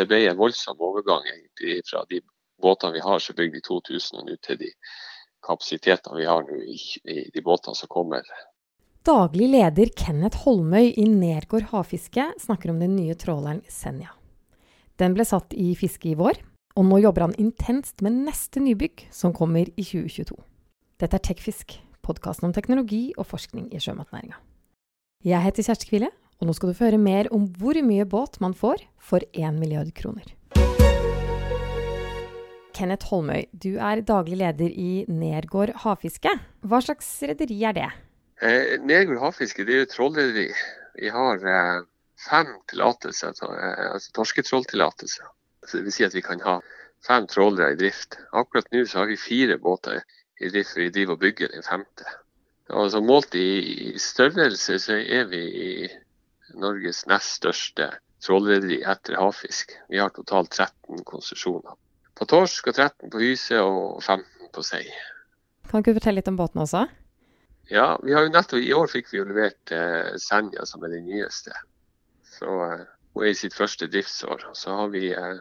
det ble en voldsom overgang egentlig fra de båtene vi har som er bygd i 2000 og nå til de kapasitetene vi har nå i, i de båtene som kommer. Daglig leder Kenneth Holmøy i Nergård havfiske snakker om den nye tråleren Senja. Den ble satt i fiske i vår, og nå jobber han intenst med neste nybygg, som kommer i 2022. Dette er Tekfisk, podkasten om teknologi og forskning i sjømatnæringa. Jeg heter Kjersti Kvile, og nå skal du få høre mer om hvor mye båt man får for 1 milliard kroner. Kenneth Holmøy, du er daglig leder i Nergård havfiske. Hva slags rederi er det? Eh, Nergård havfiske det er jo trålrederi. Vi har eh, fem tillatelser, eh, altså torsketråltillatelser. Det vil si at vi kan ha fem trålere i drift. Akkurat nå så har vi fire båter i drift, for vi driver og bygger den femte. Altså Målt i størrelse så er vi i Norges nest største trålrederi etter havfisk. Vi har totalt 13 konsesjoner. På torsk og 13 på hyse og 15 på sei. Kan du fortelle litt om båten også? Ja, vi har jo nettopp, I år fikk vi jo levert eh, Senja, som er den nyeste. Så eh, Hun er i sitt første driftsår. Så har vi eh,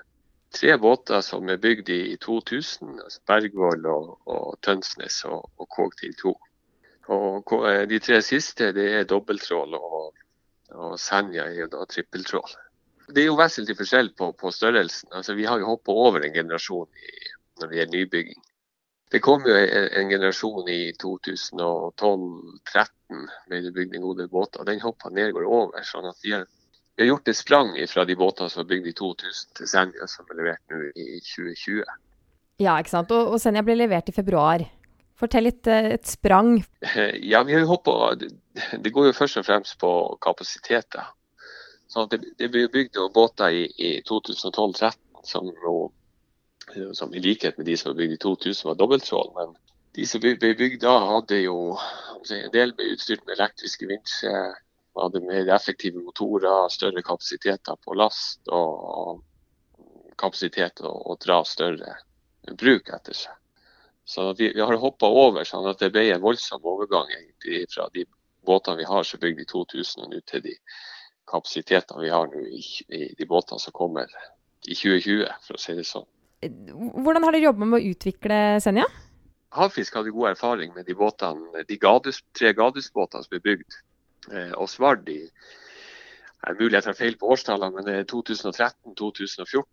tre båter som er bygd i 2000. altså Bergvoll og, og Tønsnes og, og Kågtil 2. Og eh, De tre siste det er dobbelttrål og og Senja er jo da trippeltrål. Det er jo vesentlig forskjell på, på størrelsen. Altså, vi har jo hoppa over en generasjon i, når det gjelder nybygging. Det kom jo en, en generasjon i 2012-2013 med bygd en god del båter. Den hoppa Nergård over. sånn at vi har, vi har, gjort et sprang fra de båtene som var bygd i 2000 til Senja, som er levert nå i 2020. Ja, ikke sant. Og, og Senja ble levert i februar. Fortell litt eh, et sprang. Ja, vi har jo hoppa Det går jo først og fremst på kapasiteter. Så det, det ble bygd båter i, i 2012-2013 som, som, i likhet med de som ble bygd i 2000 var dobbelttrål. Men de som ble bygd da, hadde jo en del ble utstyrt med elektriske vinsjer. Hadde mer effektive motorer, større kapasiteter på last og kapasitet å, å dra større bruk etter seg. Så vi, vi har hoppa over sånn at det ble en voldsom overgang egentlig fra de båtene vi har som bygd i 2000 og nå til de kapasitetene vi har nå i, i, de båtene som kommer i 2020, for å si det sånn. Hvordan har dere jobbet med å utvikle Senja? Havfisk hadde god erfaring med de båtene, de gadus, tre Gadus-båtene som ble bygd. Eh, og Svard i er mulig jeg tar feil på årstallene, men det er 2013-2014.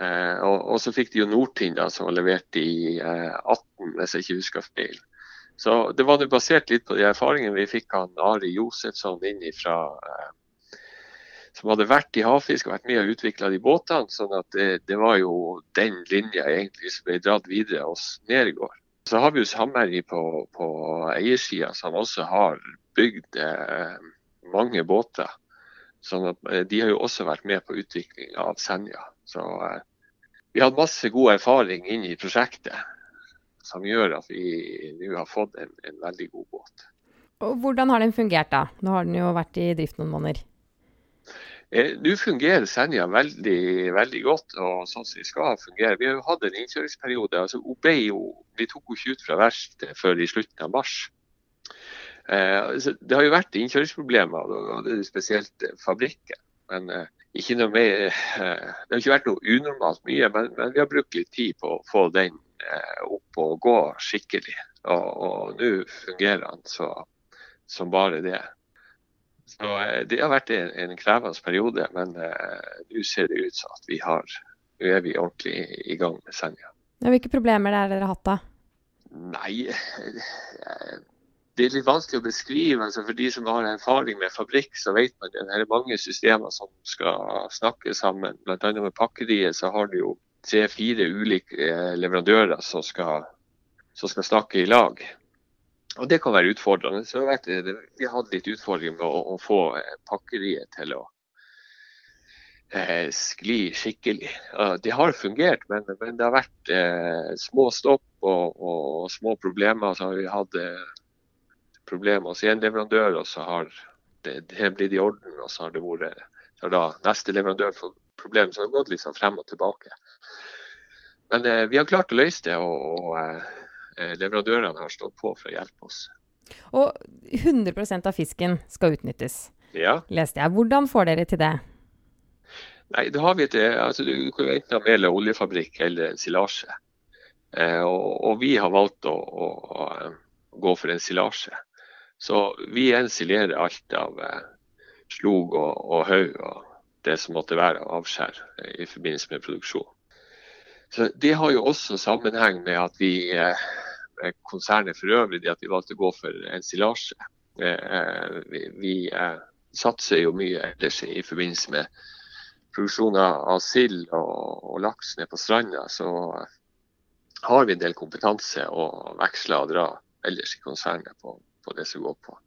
Eh, og, og, så fikk de jo Nordtind, som var levert i eh, 18, hvis jeg ikke husker feil. Så det var det basert litt på de erfaringene vi fikk av Ari Josefsson inn fra eh, som hadde vært i havfisk og vært med og utvikla de båtene. sånn at det, det, var jo den linja egentlig som ble dratt videre hos Nergård. Så har vi jo Samherji på, på eiersida, som også har bygd eh, mange båter. Sånn at eh, De har jo også vært med på utvikling av Senja. Så eh, vi hadde masse god erfaring inn i prosjektet som gjør at vi nå har fått en, en, veldig god båt. Og Hvordan har den fungert da? Nå har den jo vært i drift noen måneder. Eh, nå fungerer Senja veldig, veldig godt og sånn som den skal fungere. Vi har jo hatt en innkjøringsperiode. altså jo, Vi tok henne ikke ut fra verkstedet før i slutten av mars. Eh, det har jo vært innkjøringsproblemer, og det er spesielt fabrikken. Men eh, ikke noe mer, eh, det har ikke vært noe unormalt mye, men, men, vi har brukt litt tid på å få den eh, opp og gå skikkelig. Og nå fungerer den så, som bare det. Så eh, Det har vært en, en krevende periode, men nå ser det ut som at vi har, nå er vi ordentlig i gang med Senja. Hvilke problemer er det dere har hatt da? Nei, det er litt vanskelig å beskrive. altså For de som har erfaring med fabrikk, så vet man at det er mange systemer som skal snakke sammen. Annet med pakkeriet så har du jo tre-fire ulike eh, leverandører som skal, som skal, snakke i lag. Og Det kan være utfordrende. Så vet jeg, Vi hadde litt utfordringer med å, å få eh, pakkeriet til å eh, skli skikkelig. Det har fungert, men, men det har vært eh, små stopp og, og, små problemer. Så har vi hatt eh, problemer hos én leverandør, og så har det, det blitt i orden. Og så har det vært så da neste leverandør fått problem, så det har gått liksom frem og tilbake. Men eh, vi har klart å løse det, og, og eh, leverandørene har stått på for å hjelpe oss. Og 100% av fisken skal utnyttes, ja. leste jeg. Hvordan får dere til det? Nei, da har vi et, altså, Du kan enten ha mel- og oljefabrikk eller en silasje. Eh, og, og, vi har valgt å, å, å gå for en silasje. Så vi ensilerer alt av eh, slog og, og haug og det som måtte være av avskjær eh, i forbindelse med produksjon. Så Det har jo også sammenheng med at vi eh, konsernet for øvrig, at vi valgte å gå for ensilasje. Vi, vi satser jo mye ellers i forbindelse med produksjon av sild og, og, laks nede på stranda, så har vi en del kompetanse å veksle og dra ellers i konsernet på, på det som går på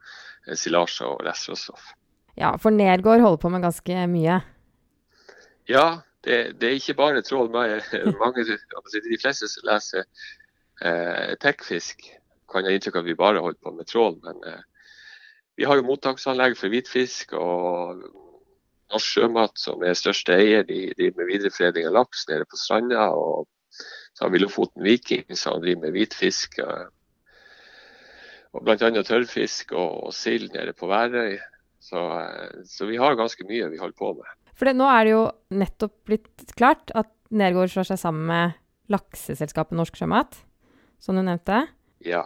silasje og restråstoff. Ja, for Nergård holder på med ganske mye? Ja, det, det er ikke bare trål. Mange, de fleste som leser eh, tekfisk, kan ha inntrykk av at vi bare holder på med trål. Men eh, vi har jo mottaksanlegg for hvitfisk og Norsk Sjømat, som er største eier, de driver med videreforedling av laks nede på stranda. Og så har vi Lofoten Viking, som driver med hvitfisk. Og bl.a. tørrfisk og, og sild nede på Værøy. Så, så, vi har ganske mye vi holder på med. For det, nå er det jo nettopp blitt klart at Nergård slår seg sammen med lakseselskapet Norsk Sjømat, som du nevnte. Ja.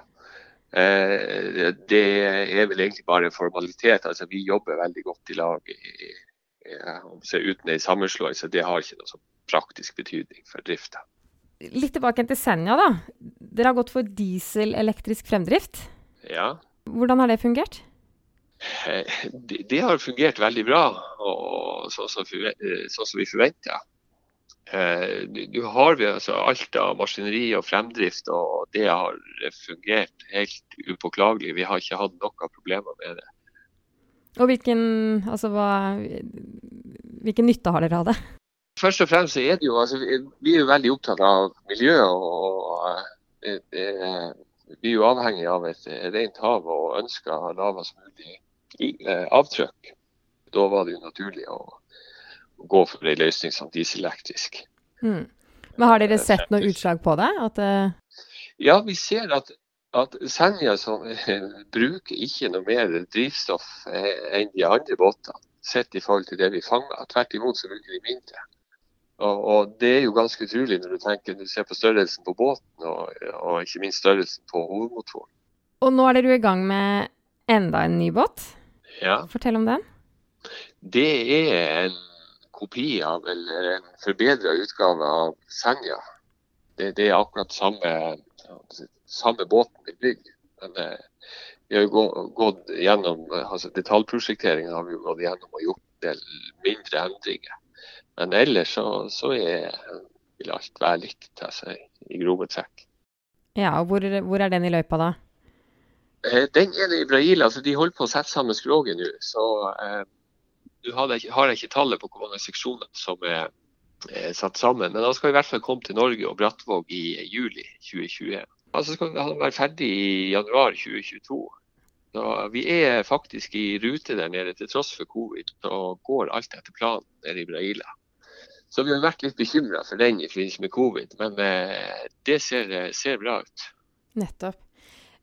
Eh, det er vel egentlig bare en formalitet. Altså, vi jobber veldig godt i lag i, uten ei sammenslåing, så det har ikke noe sånn praktisk betydning for drifta. Litt tilbake til Senja, da. Dere har gått for diesel-elektrisk fremdrift. Ja. Hvordan har det fungert? Eh, det, det har fungert veldig bra, og sånn som, så vi forventa. Nå du har vi altså alt av maskineri og fremdrift, og det har fungert helt upåklagelig. Vi har ikke hatt noen problemer med det. Og hvilken, altså hva, hvilken nytte har dere av det? Først og fremst er det jo, altså, vi er jo veldig opptatt av miljø. og det, det, Vi er jo avhengig av et rent hav og ønsker lavest mulig eh, avtrykk. Da var det jo naturlig å, å gå for en løsning som dieselelektrisk. Mm. Men Har dere sett noe utslag på det? At, uh... Ja, vi ser at at Senja som, bruker ikke noe mer drivstoff eh, enn de andre båtene, sett i forhold til det vi fanger. Tvert imot så bruker de mindre. Og, og, Det er jo ganske utrolig når du tenker, du ser på størrelsen på båten og, og, ikke minst størrelsen på hovedmotoren. Og nå er dere i gang med enda en ny båt. Ja. Fortell om den. Det er en kopi av, eller en forbedra utgave av Senja. Det, det er akkurat samme samme båten vi bygger. Men vi har jo gått gjennom altså Detaljprosjekteringen har vi jo gått gjennom og gjort en del mindre endringer. Men ellers så, så er, vil alt være likt, altså, i grove trekk. Ja, og hvor, hvor, er den i løypa da? Eh, den er i Brasil. altså De holder på å sette sammen skroget nå. Så eh, du har, har jeg ikke tallet på hvor mange seksjoner som er, er satt sammen. Men da skal vi i hvert fall komme til Norge og Brattvåg i juli 2021. Altså skal han være ferdig i januar 2022. Så vi er faktisk i rute der nede til tross for covid, og går alt etter planen nede i Braila. Så vi har vært litt bekymra for den i forbindelse med covid, men eh, det ser, ser, bra ut. Nettopp.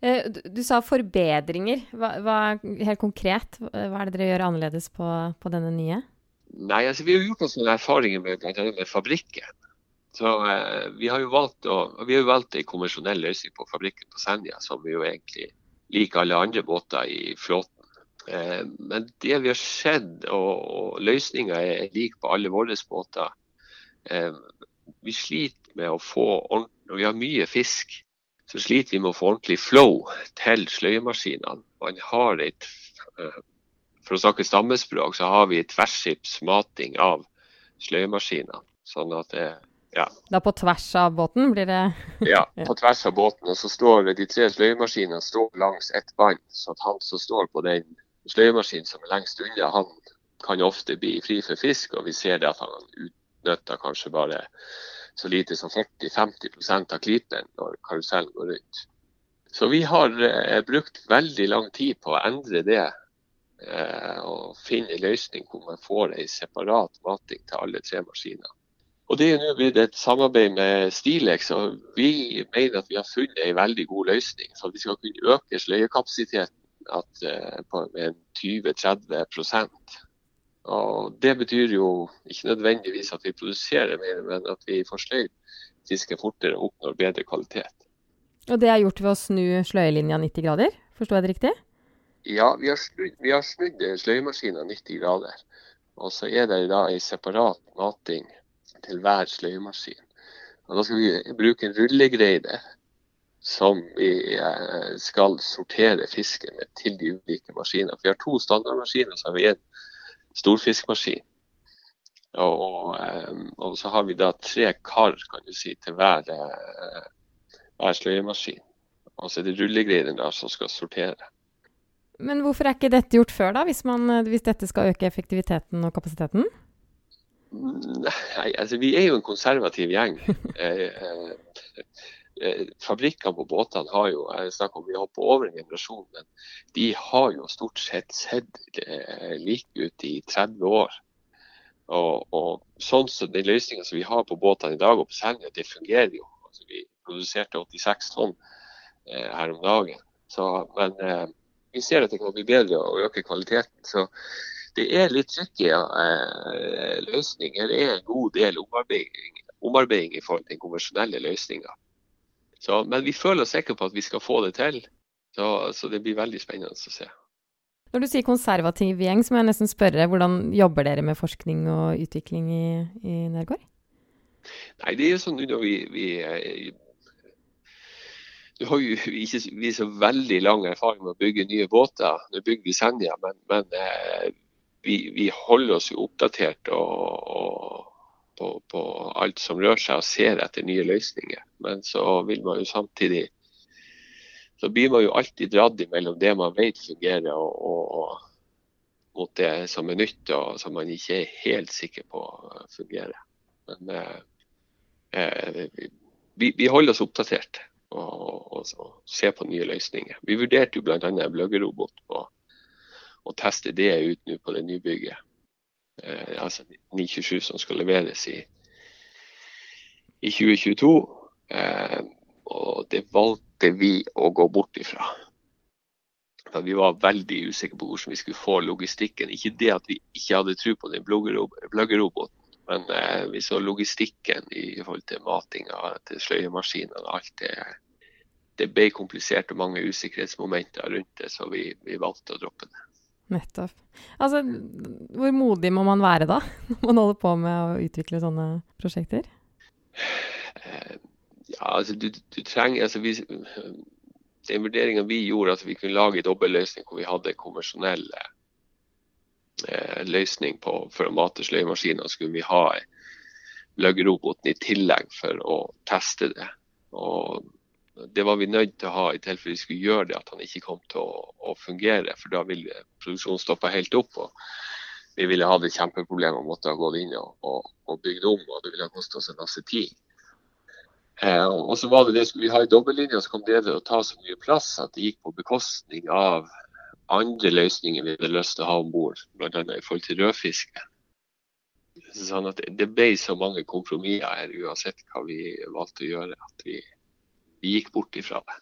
Eh, du, sa forbedringer. Hva, hva, helt konkret, hva er det dere gjør annerledes på, på denne nye? Nei, altså Vi har gjort oss noen erfaringer med, med fabrikken. Så eh, vi har jo valgt å, vi har valgt en konvensjonell løsning på fabrikken på Senja, som vi jo egentlig liker alle andre båter i flåten. Eh, men det vi har sett, og, løsninga er lik på alle våre båter, eh, vi sliter med å få ordentlig Når vi har mye fisk, så sliter vi med å få ordentlig flow til sløyemaskinene. Man har et eh, For å snakke stammespråk, så har vi tverrskips mating av sløyemaskinene. Sånn at det ja. Da på tvers av båten blir det Ja, på tvers av båten. Og så står de tre sløyemaskinene står langs ett bånd. Så at han som står på den sløyemaskinen som er lengst unna, han kan ofte bli fri for fisk. Og vi ser det at han utnytter kanskje bare så lite som 40-50% av klipen når karusellen går rundt. Så vi har eh, brukt veldig lang tid på å endre det. Eh, og finne en løsning hvor man får en separat mating til alle tre maskiner. Og Det er nå blitt et samarbeid med Stilex, og vi mener at vi har funnet en veldig god løsning. Så vi skal kunne øke sløyekapasiteten at, på med 20-30% Og Det betyr jo ikke nødvendigvis at vi produserer mer, men at vi får sløyd fiske fortere og oppnår bedre kvalitet. Og det er gjort ved å snu sløyelinja 90 grader, forstår jeg det riktig? Ja, vi har snudd, vi har snudd sløyemaskinen 90 grader. Og så er det da en separat mating til hver sløyemaskin. Og da skal vi bruke en rullegreide som vi eh, skal sortere fisken med til de ulike maskinene. Vi har to standardmaskiner, så har vi en storfiskmaskin. Og, og, eh, og, så har vi da tre kar kan du si, til hver, eh, hver sløyemaskin. Og så er det rullegreiden der som skal sortere. Men hvorfor er ikke dette gjort før, da, hvis, man, hvis dette skal øke effektiviteten og kapasiteten? Nei, altså vi er jo en konservativ gjeng. Eh, eh, eh, fabrikkene på båtene har jo jeg snakker om vi hopper over en generasjon, men de har jo stort sett sett like ut i 30 år. Og, og sånn som Den løsninga som vi har på båtene i dag og på Senja, det fungerer jo. Altså, vi produserte 86 tonn eh, her om dagen. Så, men eh, vi ser at det kan bli bedre og øke kvaliteten. Så det er litt tricky eh, løsninger. Det er en god del omarbeiding, omarbeiding i forhold til den konvensjonelle løsninga. Men vi føler oss sikre på at vi skal få det til. Så, så, det blir veldig spennende å se. Når du sier konservativ gjeng, så må jeg nesten spørre hvordan jobber dere med forskning og utvikling i, i Nergård? Nei, det er jo sånn når vi, vi eh, har jo ikke vi så veldig lang erfaring med å bygge nye båter. Nå bygger vi Senja, men, men eh, vi, vi, holder oss jo oppdatert og, og, på, på, alt som rører seg og ser etter nye løsninger. Men så vil man jo samtidig så blir man jo alltid dratt mellom det man vet fungerer og, og, mot det som er nytt og som man ikke er helt sikker på fungerer. Men eh, eh vi, vi holder oss oppdatert og, og, og, ser på nye løsninger. Vi vurderte jo bl.a. en bløggerobot på å teste det ut nå på det nybygget. Eh, altså 927 som skal leveres i, i 2022. Eh, og det valgte vi å gå bort ifra. Da vi var veldig usikre på hvordan vi skulle få logistikken. Ikke det at vi ikke hadde tro på den bloggeroboten, men eh, vi så logistikken i forhold til matinga til sløyemaskinene og alt det. Det ble komplisert og mange usikkerhetsmomenter rundt det, så vi, vi valgte å droppe det. Nettopp. Altså, hvor modig må man være da, når man holder på med å utvikle sånne prosjekter? Eh, ja, altså du, du trenger altså, vi, Den vurderinga vi gjorde, at vi kunne lage en dobbeltløsning hvor vi hadde konvensjonell Eh, løsning på, for å mate sløyemaskiner, skulle vi ha løggeroboten i tillegg for å teste det. Og det var vi nødt til å ha i tilfelle vi skulle gjøre det, at han ikke kom til å, å fungere. For da ville produksjonen stoppa helt opp. og Vi ville hatt et kjempeproblem og måtte ha gått inn og, og, og bygd om. og Det ville ha kosta oss en masse tid. Eh, og så var det det, Skulle vi ha i dobbeltlinja, så kom det til å ta så mye plass at det gikk på bekostning av andre løsninger vi hadde lyst til å ha om bord, bl.a. i forhold til rødfiske. Sånn at det ble så mange kompromisser her, uansett hva vi valgte å gjøre, at vi, vi gikk bort ifra det.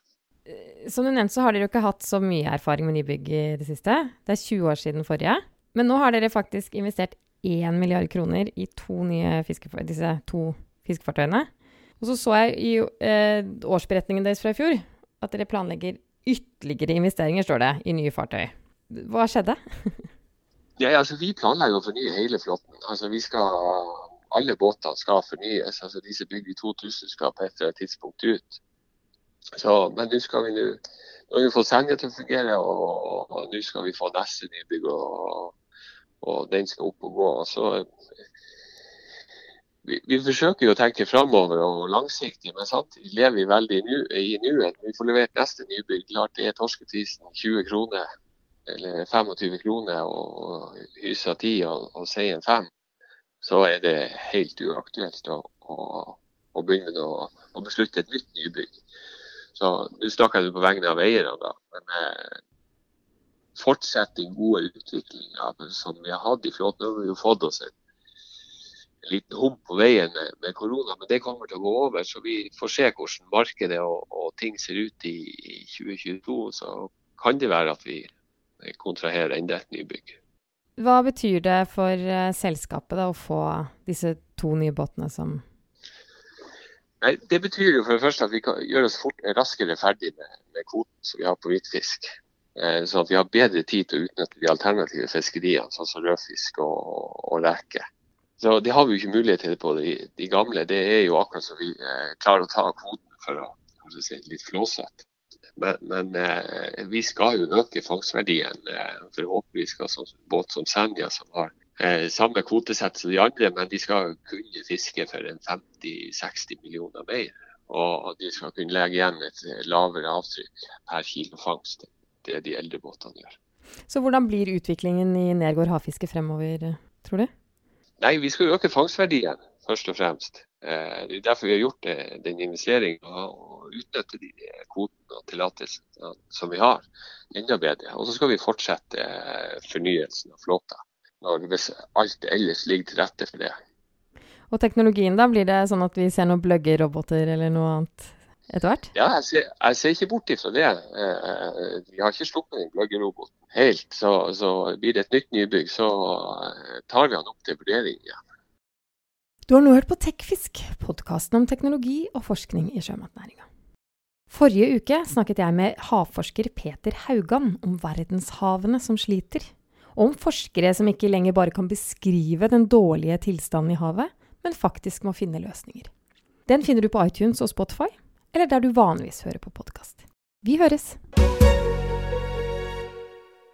Eh, som du nevnte, så har dere jo ikke hatt så mye erfaring med nybygg i det siste. Det er 20 år siden forrige. Men nå har dere faktisk investert 1 milliard kroner i to nye disse to fiskefartøyene. Og så så jeg i eh, årsberetningen deres fra i fjor at dere planlegger Ytterligere investeringer, står det, i nye fartøy. Hva skjedde? ja, altså, vi planlegger å fornye hele flåten. Altså, vi skal, alle båtene skal fornyes. Altså, disse bygd i 2000 skal på et eller annet tidspunkt ut. Så, men nå skal vi nå nå har vi fått Senja til å fungere, og, og nå skal vi få neste nybygg. Og, og den skal opp og gå. Og så vi, vi, forsøker jo å tenke framover og langsiktig, men samtidig lever vi veldig i nuet. Vi får levert neste nybygg. Klart det er torskeprisen 20 kroner eller 25 kroner og hysa 10 og, og Seien 5, så er det helt uaktuelt å, å, å begynne å, å, beslutte et nytt nybygg. Så Nå snakker jeg på vegne av eierne, da. Men eh, fortsett den gode utviklinga som vi har hatt i flåten. Nå har vi jo fått oss en liten hump på veien med, korona, men det kommer til å gå over. Så vi får se hvordan markedet og, og ting ser ut i, i, 2022. Så kan det være at vi kontraherer enda et nybygg. Hva betyr det for uh, selskapet da, å få disse to nye båtene som Nei, Det betyr jo for det første at vi kan gjøre oss fort, raskere ferdig med, med kvoten som vi har på hvitfisk. Eh, sånn at vi har bedre tid til å utnytte de alternative fiskeriene, sånn som rødfisk og, og reke. Så Det har vi jo ikke mulighet til på de, de gamle. Det er jo akkurat som vi eh, klarer å ta kvoten for å si, litt flåsete. Men, men eh, vi skal jo øke fangstverdien. Eh, forhåpentligvis skal sånn båt som Senja, som har samme kvotesett som de andre, men de skal kunne fiske for 50-60 millioner mer. Og de skal kunne legge igjen et lavere avtrykk per kilo fangst det de eldre båtene gjør. Så hvordan blir utviklingen i Nergård havfiske fremover, tror du? Nei, Vi skal øke fangstverdien, først og fremst. Eh, det er derfor vi har gjort den investeringa og utnytte de kvotene og tillatelsene som vi har, enda bedre. Og så skal vi fortsette eh, fornyelsen av flåta når hvis alt ellers ligger til rette for det. Og teknologien, da? Blir det sånn at vi ser noen bløggeroboter eller noe annet etter hvert? Ja, jeg ser, jeg ser ikke bort ifra det. Eh, vi har ikke sluppet den bløggeroboten helt. Så, så, blir det et nytt nybygg, så eh, tar vi han opp til vurdering igjen. Du har nå hørt på Tekfisk, podkasten om teknologi og forskning i sjømatnæringa. Forrige uke snakket jeg med havforsker Peter Haugan om verdenshavene som sliter om forskere som ikke lenger bare kan beskrive den dårlige tilstanden i havet, men faktisk må finne løsninger. Den finner du på iTunes og Spotify, eller der du vanligvis hører på podkast. Vi høres!